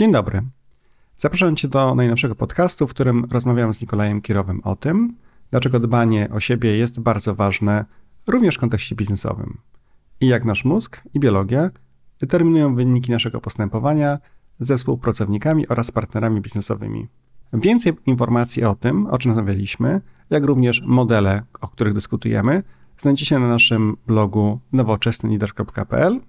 Dzień dobry. Zapraszam Cię do najnowszego podcastu, w którym rozmawiam z Nikolajem Kirowym o tym, dlaczego dbanie o siebie jest bardzo ważne również w kontekście biznesowym i jak nasz mózg i biologia determinują wyniki naszego postępowania ze współpracownikami oraz partnerami biznesowymi. Więcej informacji o tym, o czym rozmawialiśmy, jak również modele, o których dyskutujemy, znajdziecie na naszym blogu nowoczesnylider.pl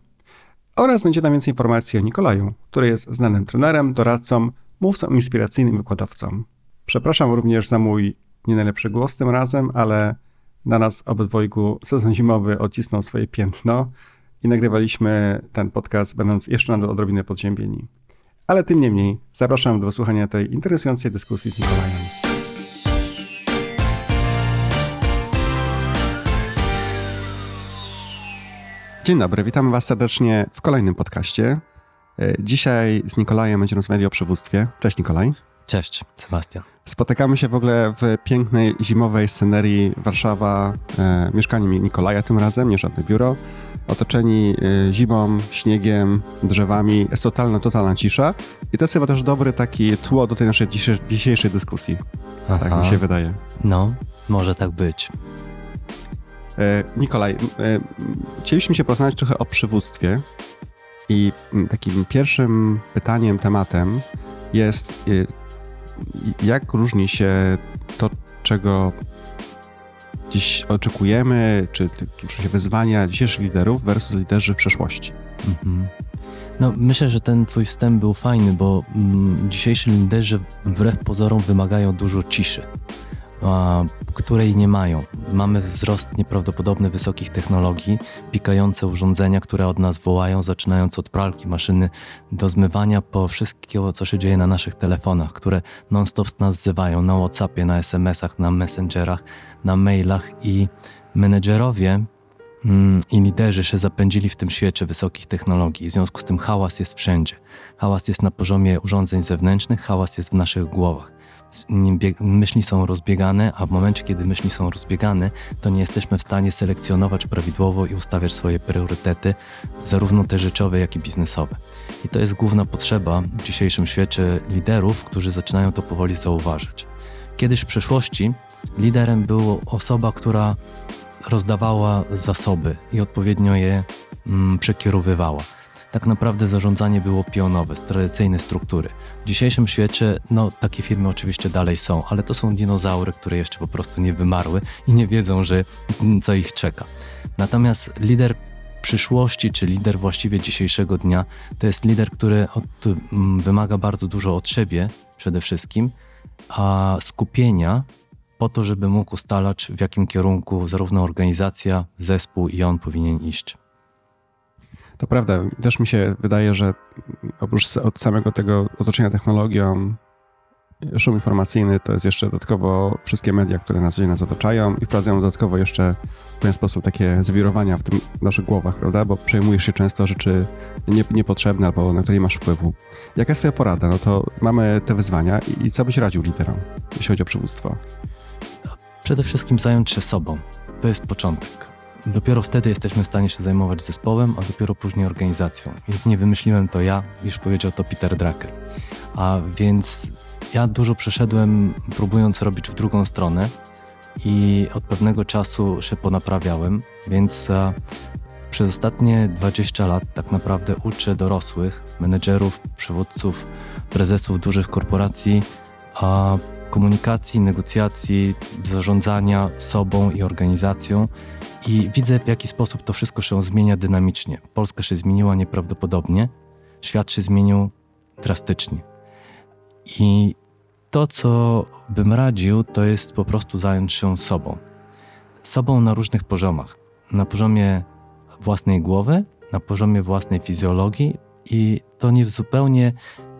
oraz znajdziecie tam więcej informacji o Nikolaju, który jest znanym trenerem, doradcą, mówcą inspiracyjnym wykładowcą. Przepraszam również za mój nie najlepszy głos tym razem, ale na nas obydwojgu sezon zimowy odcisnął swoje piętno i nagrywaliśmy ten podcast będąc jeszcze nadal odrobinę podziębieni. Ale tym niemniej zapraszam do wysłuchania tej interesującej dyskusji z Nikolajem. Dzień dobry, witamy Was serdecznie w kolejnym podcaście. E, dzisiaj z Nikolajem będziemy rozmawiali o przywództwie. Cześć Nikolaj. Cześć, Sebastian. Spotykamy się w ogóle w pięknej zimowej scenerii Warszawa, e, mieszkanie Nikolaja tym razem, nie żadne biuro. Otoczeni e, zimą, śniegiem, drzewami. Jest totalna, totalna cisza. I to jest chyba też dobry taki tło do tej naszej dzisiejszej dyskusji. Aha. Tak mi się wydaje. No, może tak być. E, Nikolaj, e, chcieliśmy się porozmawiać trochę o przywództwie. I takim pierwszym pytaniem, tematem jest jak różni się to, czego dziś oczekujemy, czy, czy się wyzwania dzisiejszych liderów versus liderzy przeszłości? Mhm. No, myślę, że ten twój wstęp był fajny, bo mm, dzisiejsi liderzy wbrew pozorom wymagają dużo ciszy której nie mają. Mamy wzrost nieprawdopodobny wysokich technologii, pikające urządzenia, które od nas wołają, zaczynając od pralki, maszyny do zmywania, po wszystkiego, co się dzieje na naszych telefonach, które non-stop nas wzywają na WhatsAppie, na SMS-ach, na Messengerach, na mailach i menedżerowie mm, i liderzy się zapędzili w tym świecie wysokich technologii. W związku z tym hałas jest wszędzie. Hałas jest na poziomie urządzeń zewnętrznych, hałas jest w naszych głowach myśli są rozbiegane, a w momencie, kiedy myśli są rozbiegane, to nie jesteśmy w stanie selekcjonować prawidłowo i ustawiać swoje priorytety, zarówno te rzeczowe, jak i biznesowe. I to jest główna potrzeba w dzisiejszym świecie liderów, którzy zaczynają to powoli zauważyć. Kiedyś w przeszłości liderem była osoba, która rozdawała zasoby i odpowiednio je mm, przekierowywała tak naprawdę zarządzanie było pionowe, z tradycyjnej struktury. W dzisiejszym świecie, no takie firmy oczywiście dalej są, ale to są dinozaury, które jeszcze po prostu nie wymarły i nie wiedzą, że co ich czeka. Natomiast lider przyszłości, czy lider właściwie dzisiejszego dnia, to jest lider, który od, wymaga bardzo dużo od siebie przede wszystkim, a skupienia po to, żeby mógł ustalać, w jakim kierunku zarówno organizacja, zespół i on powinien iść. To prawda. Też mi się wydaje, że oprócz od samego tego otoczenia technologią, szum informacyjny to jest jeszcze dodatkowo wszystkie media, które na co dzień nas otaczają i wprowadzają dodatkowo jeszcze w pewien sposób takie zwirowania w tym w naszych głowach, prawda? Bo przejmujesz się często rzeczy nie, niepotrzebne albo na które nie masz wpływu. Jaka jest twoja porada? No to mamy te wyzwania i, i co byś radził liderom, jeśli chodzi o przywództwo? Przede wszystkim zająć się sobą. To jest początek Dopiero wtedy jesteśmy w stanie się zajmować zespołem, a dopiero później organizacją. I nie wymyśliłem to ja, już powiedział to Peter Drucker. A więc ja dużo przeszedłem, próbując robić w drugą stronę i od pewnego czasu się ponaprawiałem, więc przez ostatnie 20 lat tak naprawdę uczę dorosłych, menedżerów, przywódców, prezesów dużych korporacji, komunikacji, negocjacji, zarządzania sobą i organizacją i widzę, w jaki sposób to wszystko się zmienia dynamicznie. Polska się zmieniła nieprawdopodobnie, świat się zmienił drastycznie. I to, co bym radził, to jest po prostu zająć się sobą. Sobą na różnych poziomach. Na poziomie własnej głowy, na poziomie własnej fizjologii, i to nie zupełnie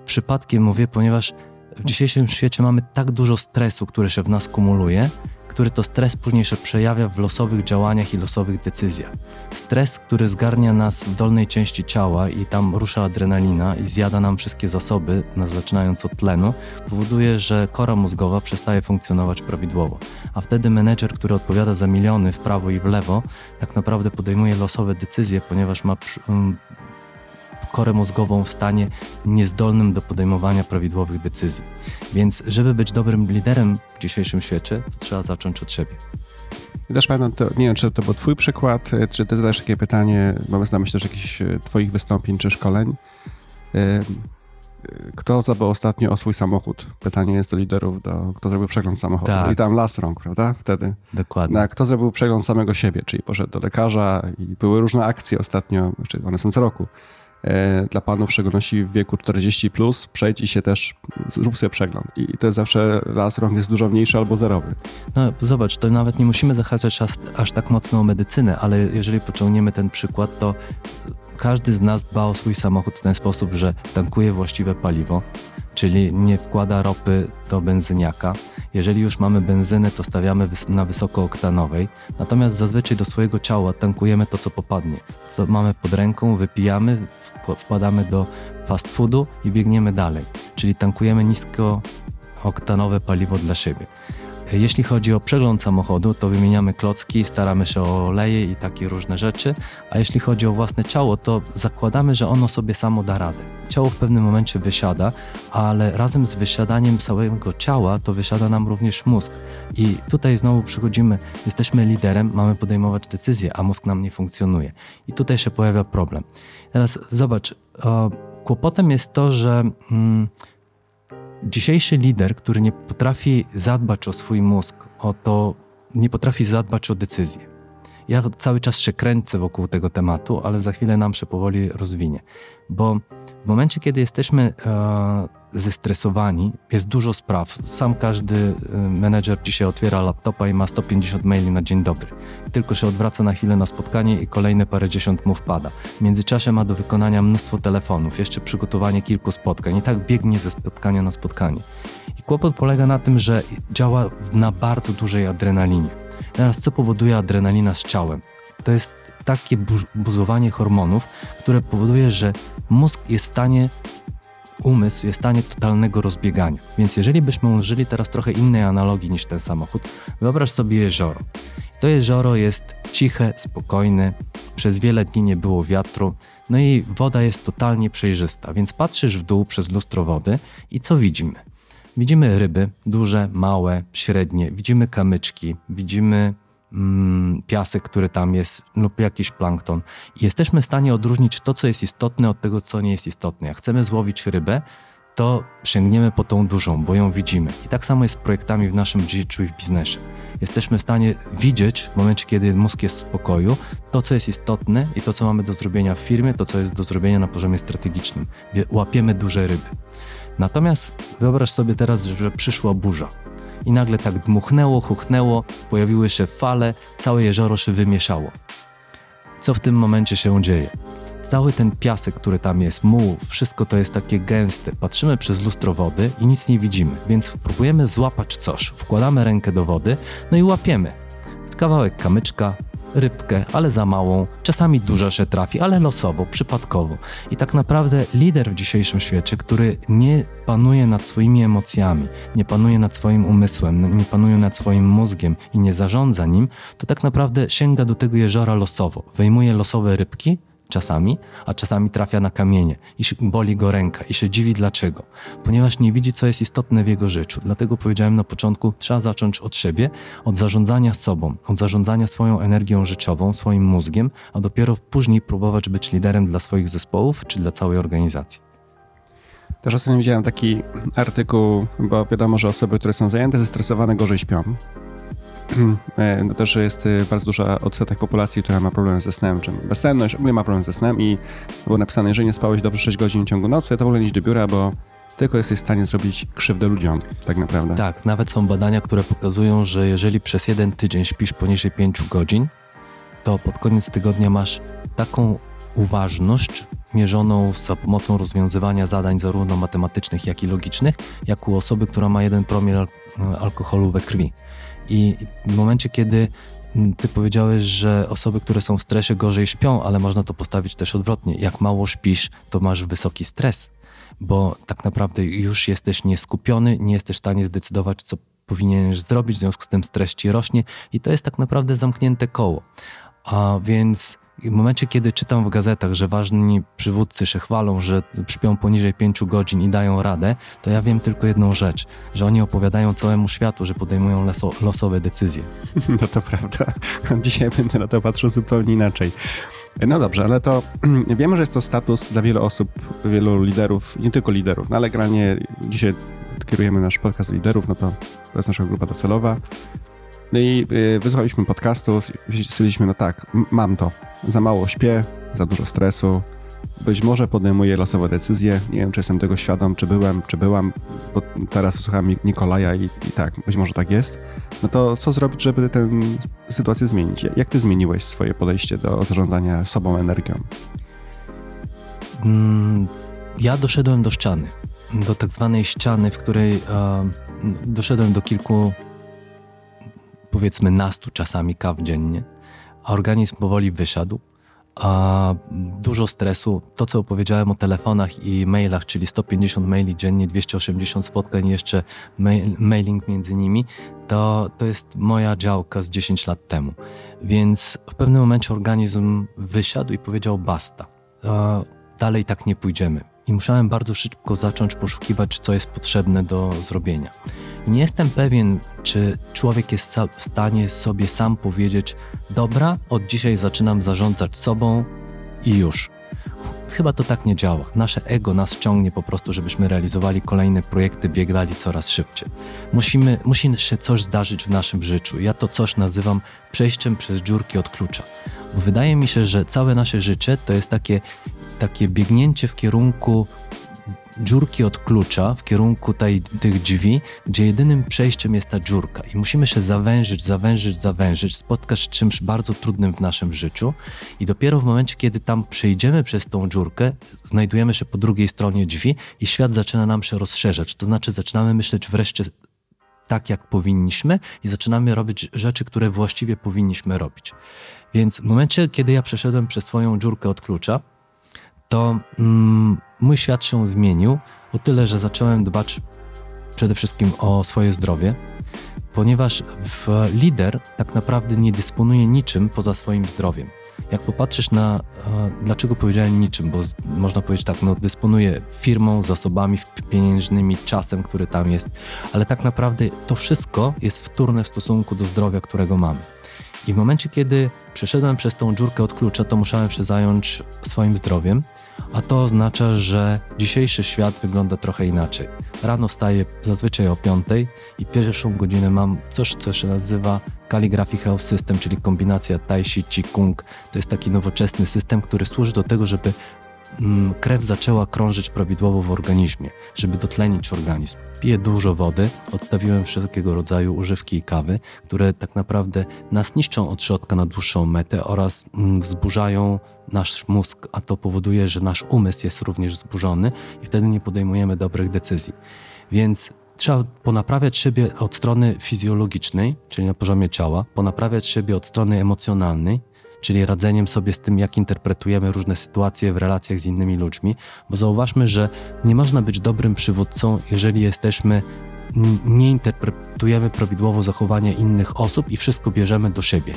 przypadkiem mówię, ponieważ w dzisiejszym świecie mamy tak dużo stresu, który się w nas kumuluje, który to stres później się przejawia w losowych działaniach i losowych decyzjach. Stres, który zgarnia nas w dolnej części ciała i tam rusza adrenalina i zjada nam wszystkie zasoby, zaczynając od tlenu, powoduje, że kora mózgowa przestaje funkcjonować prawidłowo. A wtedy menedżer, który odpowiada za miliony w prawo i w lewo, tak naprawdę podejmuje losowe decyzje, ponieważ ma korę mózgową w stanie niezdolnym do podejmowania prawidłowych decyzji. Więc żeby być dobrym liderem w dzisiejszym świecie, to trzeba zacząć od siebie. I też pamiętam, to, nie wiem, czy to był twój przykład, e, czy ty zadajesz takie pytanie, bo znam myślę, że jakichś e, twoich wystąpień czy szkoleń. Kto zadbał ostatnio o swój samochód? Pytanie jest do liderów, do, kto zrobił przegląd samochodu. Tak. I tam las rąk, prawda? Wtedy. Dokładnie. Na, kto zrobił przegląd samego siebie, czyli poszedł do lekarza i były różne akcje ostatnio, czy one są co roku. E, dla panów, w szczególności w wieku 40, plus, przejdź i się też, zrób sobie przegląd. I to jest zawsze las rąk jest dużo mniejszy albo zerowy. No zobacz, to nawet nie musimy zahaczać aż, aż tak mocno o medycynę, ale jeżeli pociągniemy ten przykład, to każdy z nas dba o swój samochód w ten sposób, że tankuje właściwe paliwo, czyli nie wkłada ropy do benzyniaka. Jeżeli już mamy benzynę, to stawiamy na wysokooktanowej, natomiast zazwyczaj do swojego ciała tankujemy to, co popadnie. Co mamy pod ręką, wypijamy, wkładamy do fast foodu i biegniemy dalej, czyli tankujemy niskooktanowe paliwo dla siebie. Jeśli chodzi o przegląd samochodu, to wymieniamy klocki, staramy się o oleje i takie różne rzeczy, a jeśli chodzi o własne ciało, to zakładamy, że ono sobie samo da radę. Ciało w pewnym momencie wysiada, ale razem z wysiadaniem całego ciała to wysiada nam również mózg. I tutaj znowu przychodzimy, jesteśmy liderem, mamy podejmować decyzje, a mózg nam nie funkcjonuje. I tutaj się pojawia problem. Teraz zobacz, kłopotem jest to, że. Hmm, Dzisiejszy lider, który nie potrafi zadbać o swój mózg, o to, nie potrafi zadbać o decyzję. Ja cały czas się kręcę wokół tego tematu, ale za chwilę nam się powoli rozwinie, bo w momencie, kiedy jesteśmy e, zestresowani, jest dużo spraw. Sam każdy y, menedżer dzisiaj otwiera laptopa i ma 150 maili na dzień dobry. Tylko się odwraca na chwilę na spotkanie i kolejne parę dziesiąt mu wpada. W międzyczasie ma do wykonania mnóstwo telefonów, jeszcze przygotowanie kilku spotkań i tak biegnie ze spotkania na spotkanie. I kłopot polega na tym, że działa na bardzo dużej adrenalinie. Teraz co powoduje adrenalina z ciałem? To jest takie buzowanie hormonów, które powoduje, że mózg jest w stanie umysł jest w stanie totalnego rozbiegania. Więc jeżeli byśmy użyli teraz trochę innej analogii niż ten samochód, wyobraź sobie jezioro. To jezioro jest ciche, spokojne, przez wiele dni nie było wiatru, no i woda jest totalnie przejrzysta, więc patrzysz w dół przez lustro wody i co widzimy? Widzimy ryby, duże, małe, średnie, widzimy kamyczki, widzimy mm, piasek, który tam jest, lub jakiś plankton. I jesteśmy w stanie odróżnić to, co jest istotne, od tego, co nie jest istotne. Jak chcemy złowić rybę, to sięgniemy po tą dużą, bo ją widzimy. I tak samo jest z projektami w naszym życiu i w biznesie. Jesteśmy w stanie widzieć w momencie, kiedy mózg jest w spokoju, to, co jest istotne i to, co mamy do zrobienia w firmie, to, co jest do zrobienia na poziomie strategicznym. Łapiemy duże ryby. Natomiast wyobraź sobie teraz, że przyszła burza i nagle tak dmuchnęło, chuchnęło, pojawiły się fale, całe jezioro się wymieszało. Co w tym momencie się dzieje? Cały ten piasek, który tam jest, muł, wszystko to jest takie gęste. Patrzymy przez lustro wody i nic nie widzimy, więc próbujemy złapać coś. Wkładamy rękę do wody, no i łapiemy. Kawałek kamyczka, rybkę, ale za małą, czasami dużo się trafi, ale losowo, przypadkowo. I tak naprawdę lider w dzisiejszym świecie, który nie panuje nad swoimi emocjami, nie panuje nad swoim umysłem, nie panuje nad swoim mózgiem i nie zarządza nim, to tak naprawdę sięga do tego jeziora losowo, wyjmuje losowe rybki, czasami, a czasami trafia na kamienie i boli go ręka i się dziwi dlaczego. Ponieważ nie widzi, co jest istotne w jego życiu. Dlatego powiedziałem na początku, trzeba zacząć od siebie, od zarządzania sobą, od zarządzania swoją energią życiową, swoim mózgiem, a dopiero później próbować być liderem dla swoich zespołów czy dla całej organizacji. Też ostatnio widziałem taki artykuł, bo wiadomo, że osoby, które są zajęte, zestresowane, gorzej śpią. E, no też jest y, bardzo duża odsetek populacji, która ma problem ze snem, czy bezsenność, ogólnie ma problem ze snem i było napisane, jeżeli nie spałeś dobrze 6 godzin w ciągu nocy, to w ogóle nie idź do biura, bo tylko jesteś w stanie zrobić krzywdę ludziom, tak naprawdę. Tak, nawet są badania, które pokazują, że jeżeli przez jeden tydzień śpisz poniżej 5 godzin, to pod koniec tygodnia masz taką uważność mierzoną za pomocą rozwiązywania zadań zarówno matematycznych, jak i logicznych, jak u osoby, która ma jeden promil alkoholu we krwi. I w momencie, kiedy mm, ty powiedziałeś, że osoby, które są w stresie, gorzej śpią, ale można to postawić też odwrotnie. Jak mało śpisz, to masz wysoki stres, bo tak naprawdę już jesteś nieskupiony, nie jesteś w stanie zdecydować, co powinieneś zrobić, w związku z tym stres ci rośnie i to jest tak naprawdę zamknięte koło. A więc w momencie, kiedy czytam w gazetach, że ważni przywódcy się chwalą, że śpią poniżej 5 godzin i dają radę, to ja wiem tylko jedną rzecz, że oni opowiadają całemu światu, że podejmują loso, losowe decyzje. No to prawda. Dzisiaj będę na to patrzył zupełnie inaczej. No dobrze, ale to wiemy, że jest to status dla wielu osób, wielu liderów, nie tylko liderów, no ale generalnie dzisiaj kierujemy nasz podcast liderów, no to to jest nasza grupa docelowa. No i y, wysłuchaliśmy podcastu, stwierdziliśmy, no tak, mam to. Za mało śpię, za dużo stresu, być może podejmuję losowe decyzje. Nie wiem, czy jestem tego świadom, czy byłem, czy byłam, bo teraz słucham Nikolaja i, i tak, być może tak jest. No to co zrobić, żeby tę sytuację zmienić? Jak ty zmieniłeś swoje podejście do zarządzania sobą, energią? Mm, ja doszedłem do ściany, do tak zwanej ściany, w której doszedłem do kilku powiedzmy nastu czasami kaw dziennie, a organizm powoli wyszedł. A dużo stresu, to co opowiedziałem o telefonach i mailach, czyli 150 maili dziennie, 280 spotkań, jeszcze mail, mailing między nimi, to, to jest moja działka z 10 lat temu. Więc w pewnym momencie organizm wysiadł i powiedział basta. Dalej tak nie pójdziemy i musiałem bardzo szybko zacząć poszukiwać, co jest potrzebne do zrobienia. I nie jestem pewien, czy człowiek jest w stanie sobie sam powiedzieć: Dobra, od dzisiaj zaczynam zarządzać sobą i już. Chyba to tak nie działa. Nasze ego nas ciągnie po prostu, żebyśmy realizowali kolejne projekty, biegali coraz szybciej. Musimy, musi się coś zdarzyć w naszym życiu. Ja to coś nazywam przejściem przez dziurki od klucza. Bo wydaje mi się, że całe nasze życie to jest takie takie biegnięcie w kierunku dziurki od klucza, w kierunku tej, tych drzwi, gdzie jedynym przejściem jest ta dziurka. I musimy się zawężyć, zawężyć, zawężyć, spotkać z czymś bardzo trudnym w naszym życiu. I dopiero w momencie, kiedy tam przejdziemy przez tą dziurkę, znajdujemy się po drugiej stronie drzwi i świat zaczyna nam się rozszerzać. To znaczy, zaczynamy myśleć wreszcie tak, jak powinniśmy i zaczynamy robić rzeczy, które właściwie powinniśmy robić. Więc w momencie, kiedy ja przeszedłem przez swoją dziurkę od klucza, to mm, mój świat się zmienił o tyle, że zacząłem dbać przede wszystkim o swoje zdrowie, ponieważ lider tak naprawdę nie dysponuje niczym poza swoim zdrowiem. Jak popatrzysz na, e, dlaczego powiedziałem niczym, bo z, można powiedzieć tak, no dysponuje firmą, zasobami pieniężnymi, czasem, który tam jest, ale tak naprawdę to wszystko jest wtórne w stosunku do zdrowia, którego mamy. I w momencie, kiedy przeszedłem przez tą dziurkę od klucza, to musiałem się zająć swoim zdrowiem, a to oznacza, że dzisiejszy świat wygląda trochę inaczej. Rano wstaję zazwyczaj o 5 i pierwszą godzinę mam coś, co się nazywa Calligraphy Health System, czyli kombinacja Tai Chi Qigong. To jest taki nowoczesny system, który służy do tego, żeby krew zaczęła krążyć prawidłowo w organizmie, żeby dotlenić organizm. Piję dużo wody, odstawiłem wszelkiego rodzaju używki i kawy, które tak naprawdę nas niszczą od środka na dłuższą metę oraz mm, wzburzają nasz mózg, a to powoduje, że nasz umysł jest również zburzony i wtedy nie podejmujemy dobrych decyzji. Więc trzeba ponaprawiać siebie od strony fizjologicznej, czyli na poziomie ciała, ponaprawiać siebie od strony emocjonalnej, czyli radzeniem sobie z tym, jak interpretujemy różne sytuacje w relacjach z innymi ludźmi, bo zauważmy, że nie można być dobrym przywódcą, jeżeli jesteśmy nie interpretujemy prawidłowo zachowania innych osób i wszystko bierzemy do siebie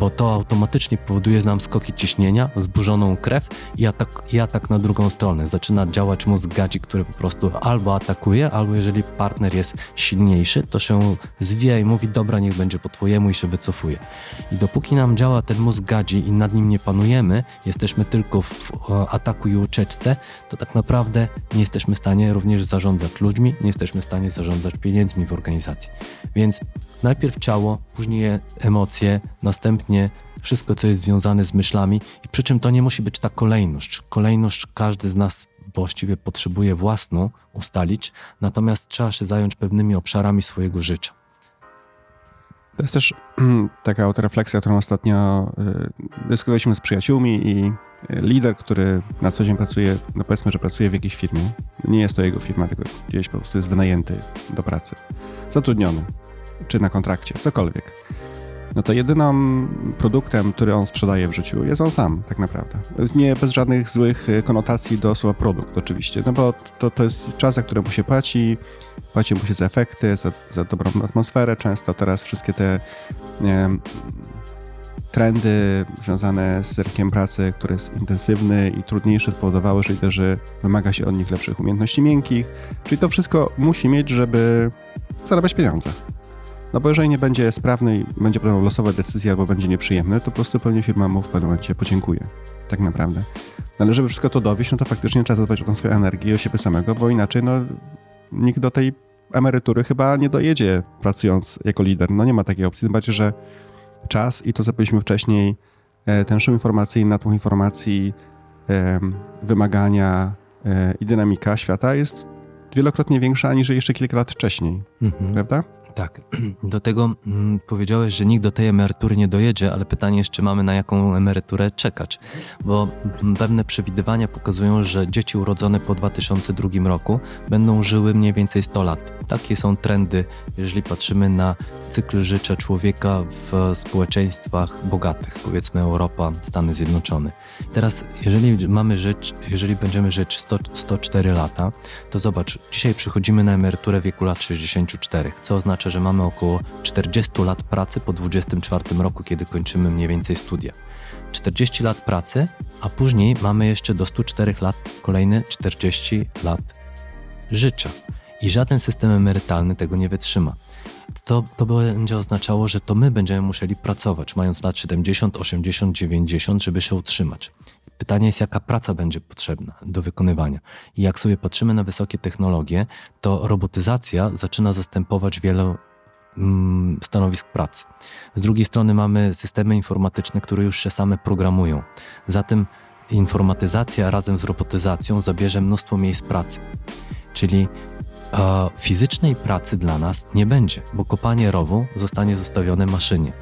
bo to automatycznie powoduje nam skoki ciśnienia, zburzoną krew i atak, i atak na drugą stronę. Zaczyna działać mózg gadzi, który po prostu albo atakuje, albo jeżeli partner jest silniejszy, to się zwija i mówi, dobra, niech będzie po twojemu i się wycofuje. I dopóki nam działa ten mózg gadzi i nad nim nie panujemy, jesteśmy tylko w ataku i ucieczce, to tak naprawdę nie jesteśmy w stanie również zarządzać ludźmi, nie jesteśmy w stanie zarządzać pieniędzmi w organizacji. Więc najpierw ciało, później emocje, następnie wszystko, co jest związane z myślami, i przy czym to nie musi być ta kolejność. Kolejność każdy z nas właściwie potrzebuje własną ustalić, natomiast trzeba się zająć pewnymi obszarami swojego życia. To jest też taka autorefleksja, którą ostatnio y, dyskutowaliśmy z przyjaciółmi i y, lider, który na co dzień pracuje, no powiedzmy, że pracuje w jakiejś firmie. Nie jest to jego firma, tylko gdzieś po prostu jest wynajęty do pracy. Zatrudniony, czy na kontrakcie, cokolwiek no to jedynym produktem, który on sprzedaje w życiu jest on sam, tak naprawdę. Nie bez żadnych złych e, konotacji do słowa produkt, oczywiście, no bo to, to jest czas, za który mu się płaci, płaci mu się za efekty, za, za dobrą atmosferę często. Teraz wszystkie te nie, trendy związane z rynkiem pracy, który jest intensywny i trudniejszy, spowodowały, że liderzy wymaga się od nich lepszych umiejętności miękkich. Czyli to wszystko musi mieć, żeby zarabiać pieniądze. No bo jeżeli nie będzie sprawny i będzie podejmował losowe decyzje albo będzie nieprzyjemny, to po prostu pewnie firma mu w pewnym momencie podziękuje. Tak naprawdę. No ale żeby wszystko to dowieść, no to faktycznie trzeba zadbać o tą swoją energię i o siebie samego, bo inaczej no nikt do tej emerytury chyba nie dojedzie pracując jako lider. No nie ma takiej opcji, tym bardziej, że czas i to, co powiedzieliśmy wcześniej, e, ten szum informacyjny, natłok informacji, wymagania e, i dynamika świata jest wielokrotnie większa niż jeszcze kilka lat wcześniej, mhm. prawda? Tak. Do tego mm, powiedziałeś, że nikt do tej emerytury nie dojedzie, ale pytanie jeszcze mamy na jaką emeryturę czekać. Bo pewne przewidywania pokazują, że dzieci urodzone po 2002 roku będą żyły mniej więcej 100 lat. Takie są trendy, jeżeli patrzymy na cykl życia człowieka w społeczeństwach bogatych, powiedzmy Europa, Stany Zjednoczone. Teraz, jeżeli mamy żyć, jeżeli będziemy żyć 100, 104 lata, to zobacz, dzisiaj przychodzimy na emeryturę wieku lat 64, co oznacza, że mamy około 40 lat pracy po 24 roku, kiedy kończymy mniej więcej studia. 40 lat pracy, a później mamy jeszcze do 104 lat kolejne 40 lat życia. I żaden system emerytalny tego nie wytrzyma. To, to będzie oznaczało, że to my będziemy musieli pracować, mając lat 70, 80, 90, żeby się utrzymać. Pytanie jest, jaka praca będzie potrzebna do wykonywania. I jak sobie patrzymy na wysokie technologie, to robotyzacja zaczyna zastępować wiele mm, stanowisk pracy. Z drugiej strony mamy systemy informatyczne, które już się same programują. Zatem informatyzacja razem z robotyzacją zabierze mnóstwo miejsc pracy. Czyli e, fizycznej pracy dla nas nie będzie, bo kopanie rowu zostanie zostawione maszynie.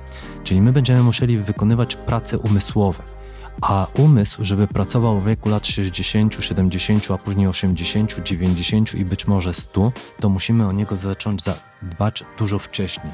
Czyli my będziemy musieli wykonywać prace umysłowe. A umysł, żeby pracował w wieku lat 60, 70, a później 80, 90 i być może 100, to musimy o niego zacząć zadbać dużo wcześniej.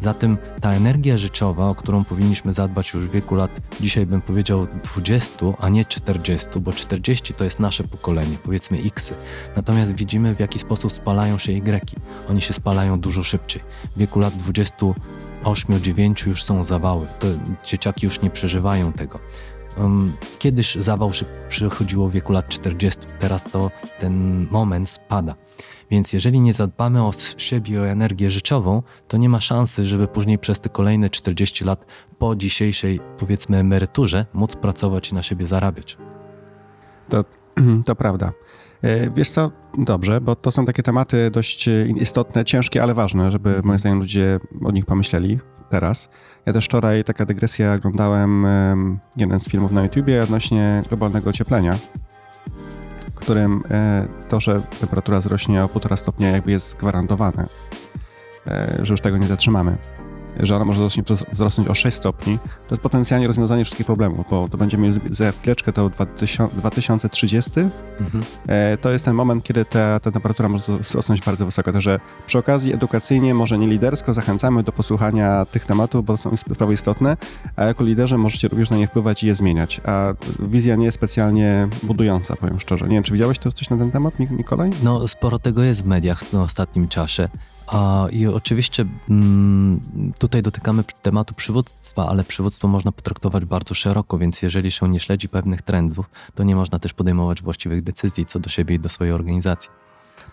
Zatem ta energia życiowa, o którą powinniśmy zadbać już w wieku lat, dzisiaj bym powiedział 20, a nie 40, bo 40 to jest nasze pokolenie, powiedzmy X. Natomiast widzimy, w jaki sposób spalają się Y. Oni się spalają dużo szybciej. W wieku lat 28, 9 już są zawały. To dzieciaki już nie przeżywają tego. Kiedyś zawał przychodziło w wieku lat 40, teraz to ten moment spada. Więc jeżeli nie zadbamy o siebie, o energię życiową, to nie ma szansy, żeby później przez te kolejne 40 lat po dzisiejszej, powiedzmy, emeryturze móc pracować i na siebie zarabiać. To, to prawda. E, wiesz co, dobrze, bo to są takie tematy dość istotne, ciężkie, ale ważne, żeby moim zdaniem ludzie o nich pomyśleli teraz. Ja też wczoraj, taka dygresja, oglądałem jeden z filmów na YouTubie odnośnie globalnego ocieplenia, w którym e, to, że temperatura wzrośnie o 1,5 stopnia jakby jest gwarantowane, e, że już tego nie zatrzymamy że ona może wzrosnąć o 6 stopni, to jest potencjalnie rozwiązanie wszystkich problemów, bo to będziemy mieli za chwileczkę to 2030. Mhm. E, to jest ten moment, kiedy ta, ta temperatura może wzrosnąć bardzo wysoko. Także przy okazji edukacyjnie, może nie lidersko, zachęcamy do posłuchania tych tematów, bo są sprawy istotne, a jako liderzy możecie również na nie wpływać i je zmieniać. A wizja nie jest specjalnie budująca, powiem szczerze. Nie wiem, czy widziałeś to coś na ten temat, Nikolaj? No, sporo tego jest w mediach w ostatnim czasie. A, I oczywiście mm, tutaj dotykamy tematu przywództwa, ale przywództwo można potraktować bardzo szeroko, więc jeżeli się nie śledzi pewnych trendów, to nie można też podejmować właściwych decyzji co do siebie i do swojej organizacji.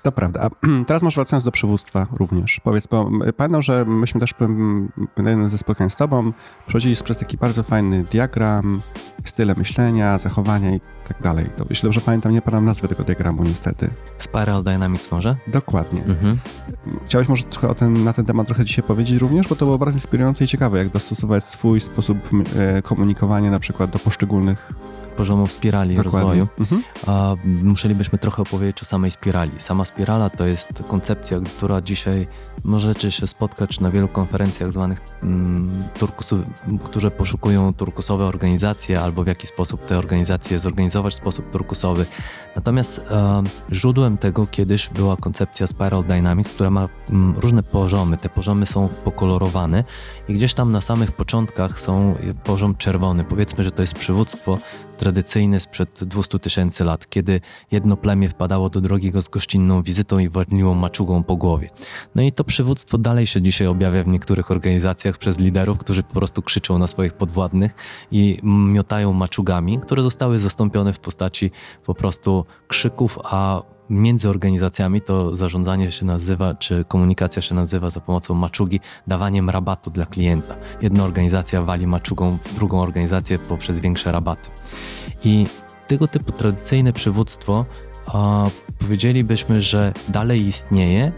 To prawda. A teraz może wracając do przywództwa również. Powiedz, bo pamiętam, że myśmy też na jednym ze spotkań z tobą przechodzili przez taki bardzo fajny diagram, style myślenia, zachowania i tak dalej. Jeśli dobrze pamiętam, nie pamiętam nazwy tego diagramu niestety. Spiral Dynamics może? Dokładnie. Mhm. Chciałeś może trochę ten, na ten temat trochę dzisiaj powiedzieć również, bo to było bardzo inspirujące i ciekawe, jak dostosować swój sposób e, komunikowania na przykład do poszczególnych poziomów spirali Dokładnie. rozwoju. Mhm. A musielibyśmy trochę opowiedzieć o samej spirali. Sama spirala to jest koncepcja, która dzisiaj możecie się spotkać na wielu konferencjach zwanych mm, turkusów, które poszukują turkusowe organizacje albo w jaki sposób te organizacje zorganizować w sposób turkusowy. Natomiast e, źródłem tego kiedyś była koncepcja Spiral Dynamics, która ma mm, różne poziomy. Te poziomy są pokolorowane i gdzieś tam na samych początkach są poziom czerwony. Powiedzmy, że to jest przywództwo tradycyjny sprzed 200 tysięcy lat, kiedy jedno plemię wpadało do drogiego z gościnną wizytą i władniło maczugą po głowie. No i to przywództwo dalej się dzisiaj objawia w niektórych organizacjach przez liderów, którzy po prostu krzyczą na swoich podwładnych i miotają maczugami, które zostały zastąpione w postaci po prostu krzyków, a między organizacjami to zarządzanie się nazywa, czy komunikacja się nazywa za pomocą maczugi dawaniem rabatu dla klienta. Jedna organizacja wali maczugą drugą organizację poprzez większe rabaty. I tego typu tradycyjne przywództwo a, powiedzielibyśmy, że dalej istnieje,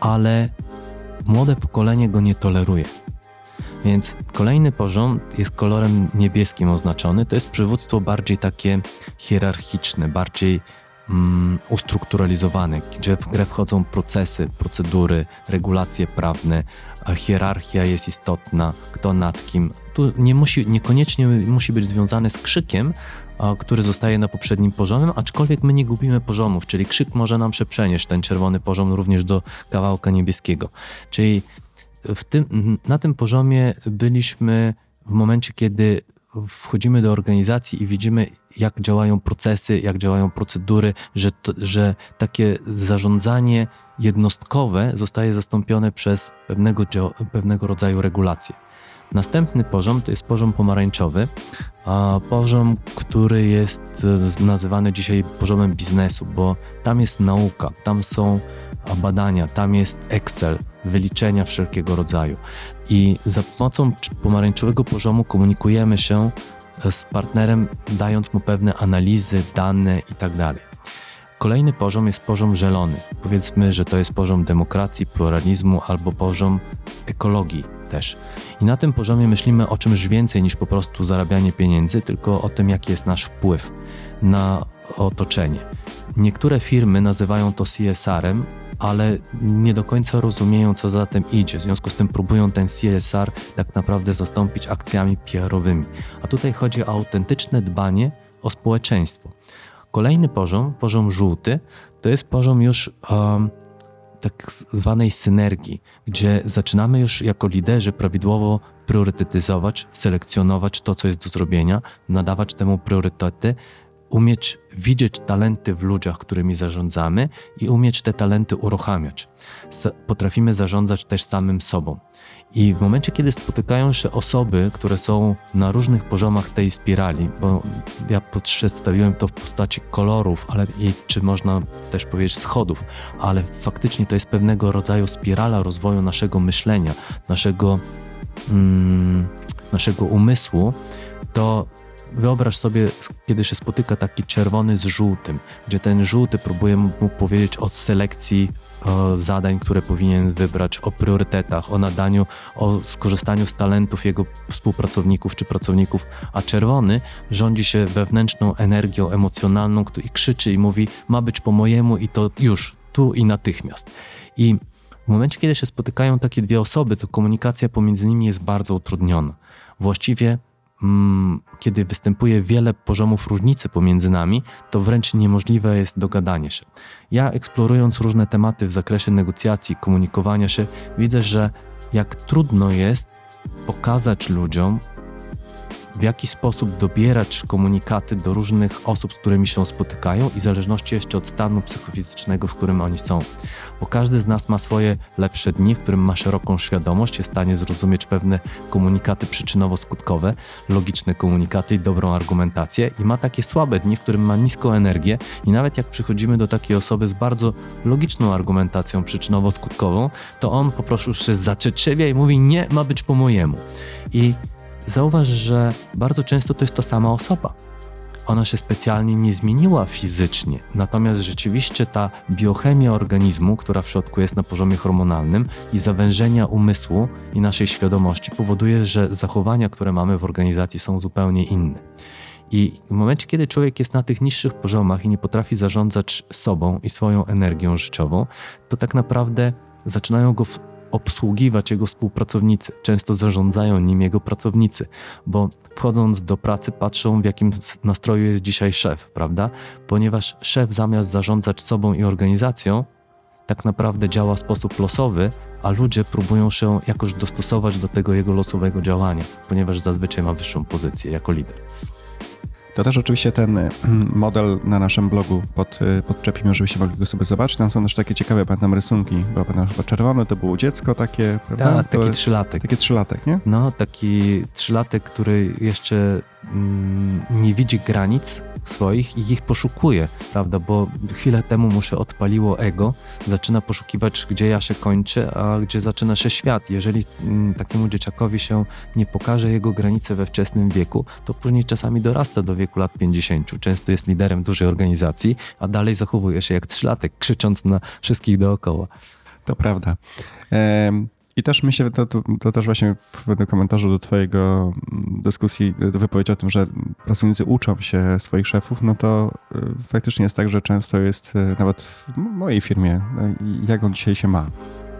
ale młode pokolenie go nie toleruje. Więc kolejny poziom jest kolorem niebieskim oznaczony. To jest przywództwo bardziej takie hierarchiczne, bardziej mm, ustrukturalizowane, gdzie w grę wchodzą procesy, procedury, regulacje prawne, hierarchia jest istotna, kto nad kim. Tu nie musi, niekoniecznie musi być związane z krzykiem, który zostaje na poprzednim poziomie, aczkolwiek my nie gubimy poziomów, czyli krzyk może nam się przenieść, ten czerwony poziom również do kawałka niebieskiego. Czyli tym, na tym poziomie byliśmy w momencie, kiedy wchodzimy do organizacji i widzimy, jak działają procesy, jak działają procedury, że, to, że takie zarządzanie jednostkowe zostaje zastąpione przez pewnego, pewnego rodzaju regulacje. Następny poziom to jest poziom pomarańczowy, poziom, który jest nazywany dzisiaj poziomem biznesu, bo tam jest nauka, tam są badania, tam jest Excel, wyliczenia wszelkiego rodzaju. I za pomocą pomarańczowego poziomu komunikujemy się z partnerem, dając mu pewne analizy, dane itd. Tak Kolejny poziom jest poziom zielony. Powiedzmy, że to jest poziom demokracji, pluralizmu albo poziom ekologii też. I na tym poziomie myślimy o czymś więcej niż po prostu zarabianie pieniędzy, tylko o tym, jaki jest nasz wpływ na otoczenie. Niektóre firmy nazywają to CSR-em, ale nie do końca rozumieją, co za tym idzie. W związku z tym próbują ten CSR tak naprawdę zastąpić akcjami PR-owymi. A tutaj chodzi o autentyczne dbanie o społeczeństwo. Kolejny poziom, poziom żółty, to jest poziom już um, tak zwanej synergii, gdzie zaczynamy już jako liderzy prawidłowo priorytetyzować, selekcjonować to, co jest do zrobienia, nadawać temu priorytety, umieć widzieć talenty w ludziach, którymi zarządzamy i umieć te talenty uruchamiać. Potrafimy zarządzać też samym sobą. I w momencie, kiedy spotykają się osoby, które są na różnych poziomach tej spirali, bo ja przedstawiłem to w postaci kolorów, ale i czy można też powiedzieć schodów, ale faktycznie to jest pewnego rodzaju spirala rozwoju naszego myślenia, naszego, mm, naszego umysłu, to Wyobraź sobie, kiedy się spotyka taki czerwony z żółtym, gdzie ten żółty próbuje mu powiedzieć o selekcji o zadań, które powinien wybrać, o priorytetach, o nadaniu, o skorzystaniu z talentów jego współpracowników czy pracowników, a czerwony rządzi się wewnętrzną energią emocjonalną i krzyczy i mówi: Ma być po mojemu i to już, tu i natychmiast. I w momencie, kiedy się spotykają takie dwie osoby, to komunikacja pomiędzy nimi jest bardzo utrudniona. Właściwie kiedy występuje wiele poziomów różnicy pomiędzy nami, to wręcz niemożliwe jest dogadanie się. Ja eksplorując różne tematy w zakresie negocjacji, komunikowania się, widzę, że jak trudno jest pokazać ludziom, w jaki sposób dobierać komunikaty do różnych osób, z którymi się spotykają i w zależności jeszcze od stanu psychofizycznego, w którym oni są. Bo każdy z nas ma swoje lepsze dni, w którym ma szeroką świadomość, jest w stanie zrozumieć pewne komunikaty przyczynowo-skutkowe, logiczne komunikaty i dobrą argumentację i ma takie słabe dni, w którym ma niską energię i nawet jak przychodzimy do takiej osoby z bardzo logiczną argumentacją przyczynowo-skutkową, to on po prostu się zaczeczewia i mówi nie, ma być po mojemu. I zauważ, że bardzo często to jest ta sama osoba. Ona się specjalnie nie zmieniła fizycznie, natomiast rzeczywiście ta biochemia organizmu, która w środku jest na poziomie hormonalnym i zawężenia umysłu i naszej świadomości powoduje, że zachowania, które mamy w organizacji są zupełnie inne. I w momencie, kiedy człowiek jest na tych niższych poziomach i nie potrafi zarządzać sobą i swoją energią życiową, to tak naprawdę zaczynają go obsługiwać jego współpracownicy. Często zarządzają nim jego pracownicy, bo wchodząc do pracy patrzą w jakim nastroju jest dzisiaj szef, prawda? Ponieważ szef zamiast zarządzać sobą i organizacją, tak naprawdę działa w sposób losowy, a ludzie próbują się jakoś dostosować do tego jego losowego działania, ponieważ zazwyczaj ma wyższą pozycję jako lider. To też oczywiście ten mm, model na naszym blogu pod, y, podczepimy, żebyście mogli go sobie zobaczyć. Tam są też takie ciekawe, pamiętam, rysunki, bo pamiętam chyba czerwone to było dziecko takie, prawda? Tak, taki trzylatek. Taki trzylatek, nie? No, taki trzylatek, który jeszcze mm, nie widzi granic swoich i ich poszukuje, prawda? Bo chwilę temu mu się odpaliło ego, zaczyna poszukiwać, gdzie ja się kończę, a gdzie zaczyna się świat. Jeżeli mm, takiemu dzieciakowi się nie pokaże jego granice we wczesnym wieku, to później czasami dorasta do wieku lat 50. Często jest liderem dużej organizacji, a dalej zachowuje się jak trzylatek, krzycząc na wszystkich dookoła. To prawda. I też myślę, to, to, to, też właśnie w komentarzu do twojego mm, dyskusji, wypowiedzi o tym, że pracownicy uczą się swoich szefów, no to y, faktycznie jest tak, że często jest y, nawet w mojej firmie, no jak on dzisiaj się ma.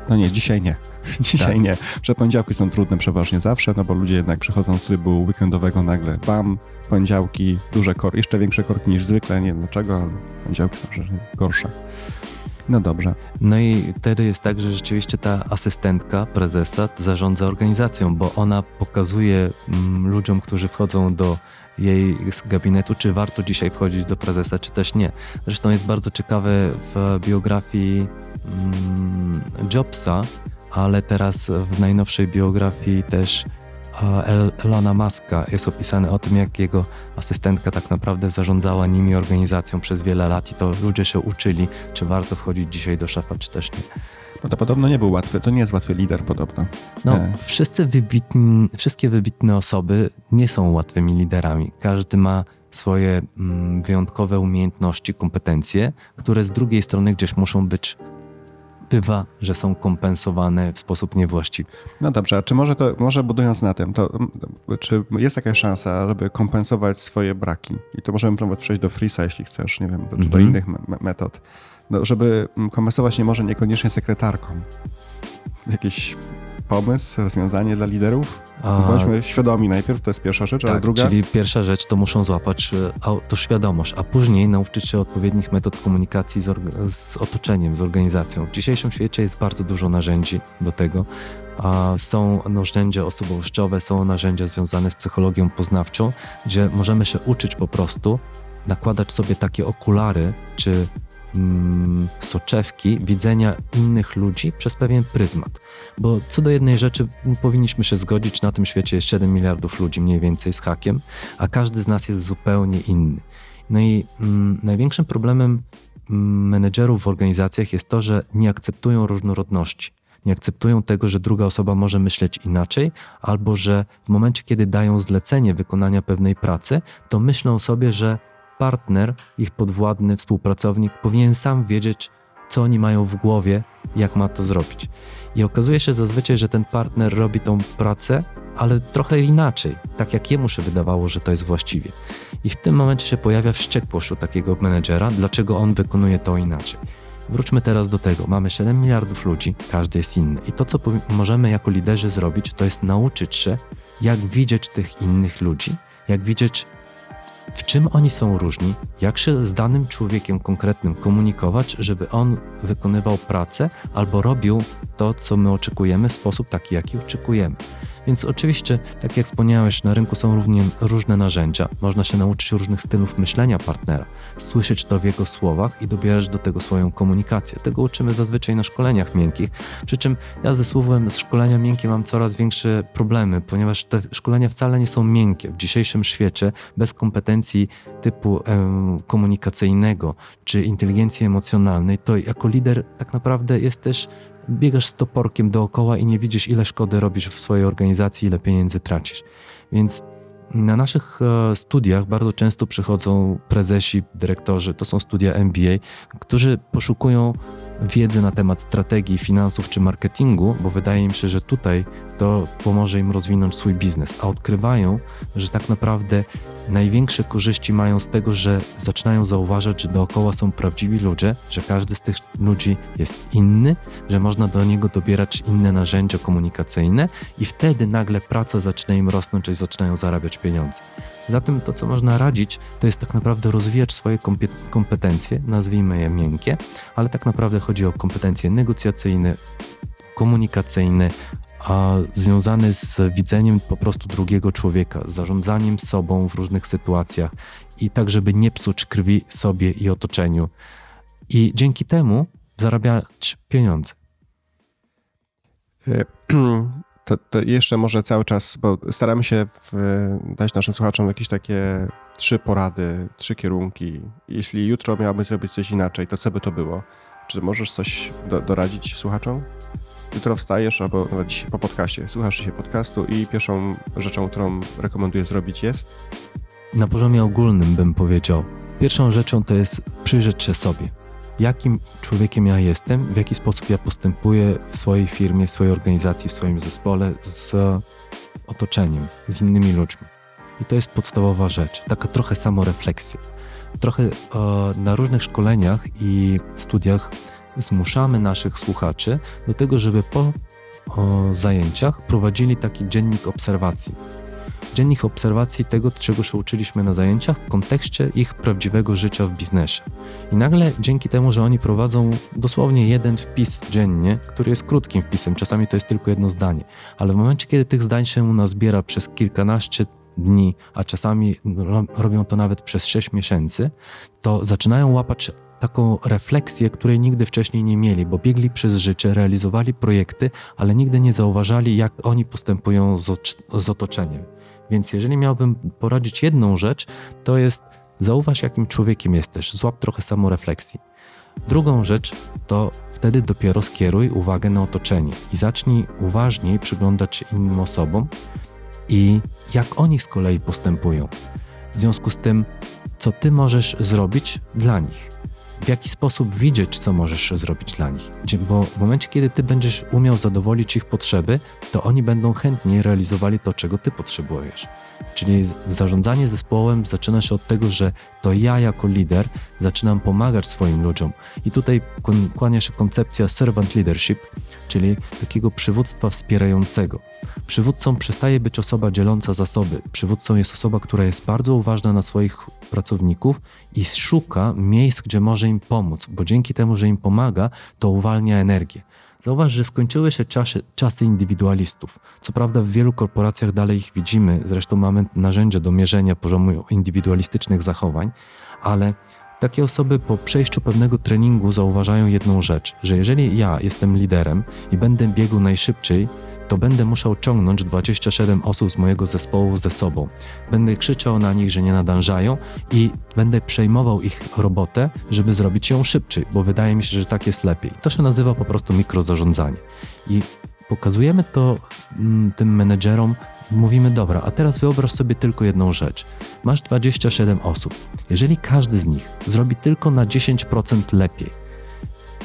No nie, dzisiaj nie. Dzisiaj tak. nie. Że poniedziałki są trudne przeważnie zawsze, no bo ludzie jednak przychodzą z trybu weekendowego nagle, bam, poniedziałki, duże korki, jeszcze większe korki niż zwykle, nie wiem dlaczego, ale poniedziałki są gorsze. No dobrze. No i wtedy jest tak, że rzeczywiście ta asystentka prezesa zarządza organizacją, bo ona pokazuje mm, ludziom, którzy wchodzą do jej gabinetu, czy warto dzisiaj wchodzić do prezesa, czy też nie. Zresztą jest bardzo ciekawe w biografii mm, Jobsa, ale teraz w najnowszej biografii też Elona Muska jest opisane o tym, jak jego asystentka tak naprawdę zarządzała nimi organizacją przez wiele lat i to ludzie się uczyli, czy warto wchodzić dzisiaj do szefa, czy też nie. No to podobno nie był łatwy, to nie jest łatwy lider podobno. No, e. wszyscy wybitni, wszystkie wybitne osoby nie są łatwymi liderami. Każdy ma swoje mm, wyjątkowe umiejętności, kompetencje, które z drugiej strony gdzieś muszą być bywa, że są kompensowane w sposób niewłaściwy. No dobrze, a czy może to, może budując na tym, to czy jest jakaś szansa, żeby kompensować swoje braki? I to możemy próbować przejść do Freesa, jeśli chcesz, nie wiem, do, mm -hmm. do innych metod. No, żeby kompensować nie może niekoniecznie sekretarką. Jakieś pomysł, rozwiązanie dla liderów? A... Bądźmy świadomi najpierw, to jest pierwsza rzecz, tak, a druga... czyli pierwsza rzecz to muszą złapać e, to świadomość, a później nauczyć się odpowiednich metod komunikacji z, z otoczeniem, z organizacją. W dzisiejszym świecie jest bardzo dużo narzędzi do tego. Są narzędzia osobowościowe, są narzędzia związane z psychologią poznawczą, gdzie możemy się uczyć po prostu, nakładać sobie takie okulary, czy mm, soczewki widzenia innych ludzi przez pewien pryzmat. Bo co do jednej rzeczy powinniśmy się zgodzić, na tym świecie jest 7 miliardów ludzi mniej więcej z hakiem, a każdy z nas jest zupełnie inny. No i mm, największym problemem mm, menedżerów w organizacjach jest to, że nie akceptują różnorodności. Nie akceptują tego, że druga osoba może myśleć inaczej, albo że w momencie, kiedy dają zlecenie wykonania pewnej pracy, to myślą sobie, że partner, ich podwładny, współpracownik powinien sam wiedzieć, co oni mają w głowie, jak ma to zrobić. I okazuje się zazwyczaj, że ten partner robi tą pracę, ale trochę inaczej, tak jak jemu się wydawało, że to jest właściwie. I w tym momencie się pojawia wściekłość u takiego menedżera, dlaczego on wykonuje to inaczej. Wróćmy teraz do tego. Mamy 7 miliardów ludzi, każdy jest inny. I to, co możemy jako liderzy zrobić, to jest nauczyć się, jak widzieć tych innych ludzi, jak widzieć w czym oni są różni, jak się z danym człowiekiem konkretnym komunikować, żeby on wykonywał pracę albo robił to, co my oczekujemy w sposób taki, jaki oczekujemy. Więc oczywiście, tak jak wspomniałeś, na rynku są równie różne narzędzia. Można się nauczyć różnych stylów myślenia partnera, słyszeć to w jego słowach i dobierać do tego swoją komunikację. Tego uczymy zazwyczaj na szkoleniach miękkich. Przy czym ja ze słowem z szkolenia miękkie mam coraz większe problemy, ponieważ te szkolenia wcale nie są miękkie. W dzisiejszym świecie bez kompetencji typu em, komunikacyjnego czy inteligencji emocjonalnej, to jako lider tak naprawdę jest też biegasz z toporkiem dookoła i nie widzisz, ile szkody robisz w swojej organizacji, ile pieniędzy tracisz. Więc na naszych e, studiach bardzo często przychodzą prezesi, dyrektorzy, to są studia MBA, którzy poszukują wiedzy na temat strategii, finansów czy marketingu, bo wydaje im się, że tutaj to pomoże im rozwinąć swój biznes, a odkrywają, że tak naprawdę największe korzyści mają z tego, że zaczynają zauważać, że dookoła są prawdziwi ludzie, że każdy z tych ludzi jest inny, że można do niego dobierać inne narzędzia komunikacyjne i wtedy nagle praca zaczyna im rosnąć, i zaczynają zarabiać pieniądze. Zatem to, co można radzić, to jest tak naprawdę rozwijać swoje kompetencje, nazwijmy je miękkie, ale tak naprawdę chodzi o kompetencje negocjacyjne, komunikacyjne, a związany z widzeniem po prostu drugiego człowieka, zarządzaniem sobą w różnych sytuacjach i tak, żeby nie psuć krwi sobie i otoczeniu. I dzięki temu zarabiać pieniądze. To, to, jeszcze może cały czas, bo staramy się w, dać naszym słuchaczom jakieś takie trzy porady, trzy kierunki. Jeśli jutro miałaby zrobić coś inaczej, to co by to było? Czy możesz coś do, doradzić słuchaczom? Jutro wstajesz, albo nawet dzisiaj po podcaście, słuchasz się podcastu i pierwszą rzeczą, którą rekomenduję zrobić jest? Na poziomie ogólnym bym powiedział, pierwszą rzeczą to jest przyjrzeć się sobie jakim człowiekiem ja jestem, w jaki sposób ja postępuję w swojej firmie, w swojej organizacji, w swoim zespole z otoczeniem, z innymi ludźmi. I to jest podstawowa rzecz, taka trochę samorefleksja. Trochę e, na różnych szkoleniach i studiach zmuszamy naszych słuchaczy do tego, żeby po o, zajęciach prowadzili taki dziennik obserwacji dziennik obserwacji tego, czego się uczyliśmy na zajęciach w kontekście ich prawdziwego życia w biznesie. I nagle dzięki temu, że oni prowadzą dosłownie jeden wpis dziennie, który jest krótkim wpisem, czasami to jest tylko jedno zdanie, ale w momencie, kiedy tych zdań się nazbiera przez kilkanaście dni, a czasami robią to nawet przez 6 miesięcy, to zaczynają łapać taką refleksję, której nigdy wcześniej nie mieli, bo biegli przez życie, realizowali projekty, ale nigdy nie zauważali, jak oni postępują z, z otoczeniem. Więc jeżeli miałbym poradzić jedną rzecz, to jest zauważ, jakim człowiekiem jesteś, złap trochę samorefleksji. Drugą rzecz to wtedy dopiero skieruj uwagę na otoczenie i zacznij uważniej przyglądać się innym osobom i jak oni z kolei postępują. W związku z tym, co ty możesz zrobić dla nich w jaki sposób widzieć, co możesz zrobić dla nich. Bo w momencie, kiedy ty będziesz umiał zadowolić ich potrzeby, to oni będą chętniej realizowali to, czego ty potrzebujesz. Czyli zarządzanie zespołem zaczyna się od tego, że to ja jako lider zaczynam pomagać swoim ludziom. I tutaj kłania się koncepcja servant leadership, czyli takiego przywództwa wspierającego. Przywódcą przestaje być osoba dzieląca zasoby. Przywódcą jest osoba, która jest bardzo uważna na swoich pracowników i szuka miejsc, gdzie może im pomóc, bo dzięki temu, że im pomaga, to uwalnia energię. Zauważ, że skończyły się czasy, czasy indywidualistów. Co prawda w wielu korporacjach dalej ich widzimy, zresztą mamy narzędzia do mierzenia poziomu indywidualistycznych zachowań, ale takie osoby po przejściu pewnego treningu zauważają jedną rzecz, że jeżeli ja jestem liderem i będę biegł najszybciej, to będę musiał ciągnąć 27 osób z mojego zespołu ze sobą. Będę krzyczał na nich, że nie nadążają i będę przejmował ich robotę, żeby zrobić ją szybciej, bo wydaje mi się, że tak jest lepiej. To się nazywa po prostu mikrozarządzanie. I pokazujemy to mm, tym menedżerom, mówimy, dobra, a teraz wyobraź sobie tylko jedną rzecz. Masz 27 osób. Jeżeli każdy z nich zrobi tylko na 10% lepiej,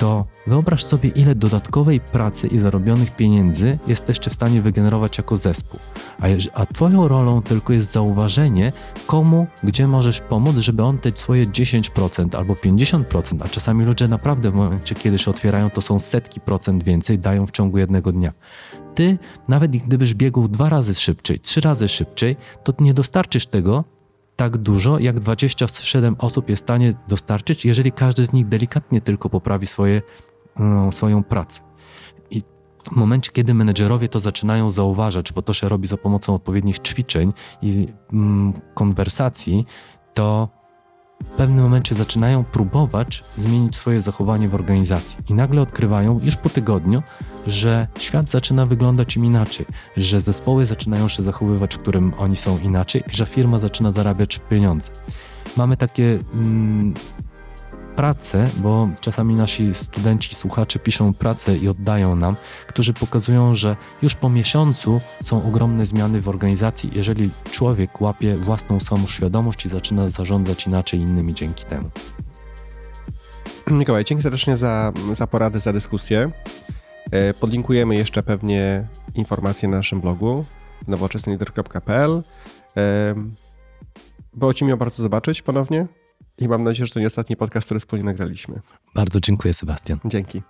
to wyobraź sobie, ile dodatkowej pracy i zarobionych pieniędzy jesteście w stanie wygenerować jako zespół. A, a Twoją rolą tylko jest zauważenie, komu, gdzie możesz pomóc, żeby on te swoje 10% albo 50%, a czasami ludzie naprawdę w momencie, kiedy się otwierają, to są setki procent więcej, dają w ciągu jednego dnia. Ty, nawet gdybyś biegł dwa razy szybciej, trzy razy szybciej, to nie dostarczysz tego, tak dużo, jak 27 osób jest w stanie dostarczyć, jeżeli każdy z nich delikatnie tylko poprawi swoje, no, swoją pracę. I w momencie, kiedy menedżerowie to zaczynają zauważać, bo to się robi za pomocą odpowiednich ćwiczeń i mm, konwersacji, to w pewnym momencie zaczynają próbować zmienić swoje zachowanie w organizacji i nagle odkrywają już po tygodniu, że świat zaczyna wyglądać im inaczej, że zespoły zaczynają się zachowywać, w którym oni są inaczej, że firma zaczyna zarabiać pieniądze. Mamy takie mm, prace, bo czasami nasi studenci, słuchacze piszą pracę i oddają nam, którzy pokazują, że już po miesiącu są ogromne zmiany w organizacji, jeżeli człowiek łapie własną samoświadomość i zaczyna zarządzać inaczej innymi dzięki temu. Mikołaj, dzięki serdecznie za, za poradę, za dyskusję. E, podlinkujemy jeszcze pewnie informacje na naszym blogu nowoczesnylider.pl. E, było Ci miło bardzo zobaczyć ponownie. I mam nadzieję, że to nie ostatni podcast, który wspólnie nagraliśmy. Bardzo dziękuję, Sebastian. Dzięki.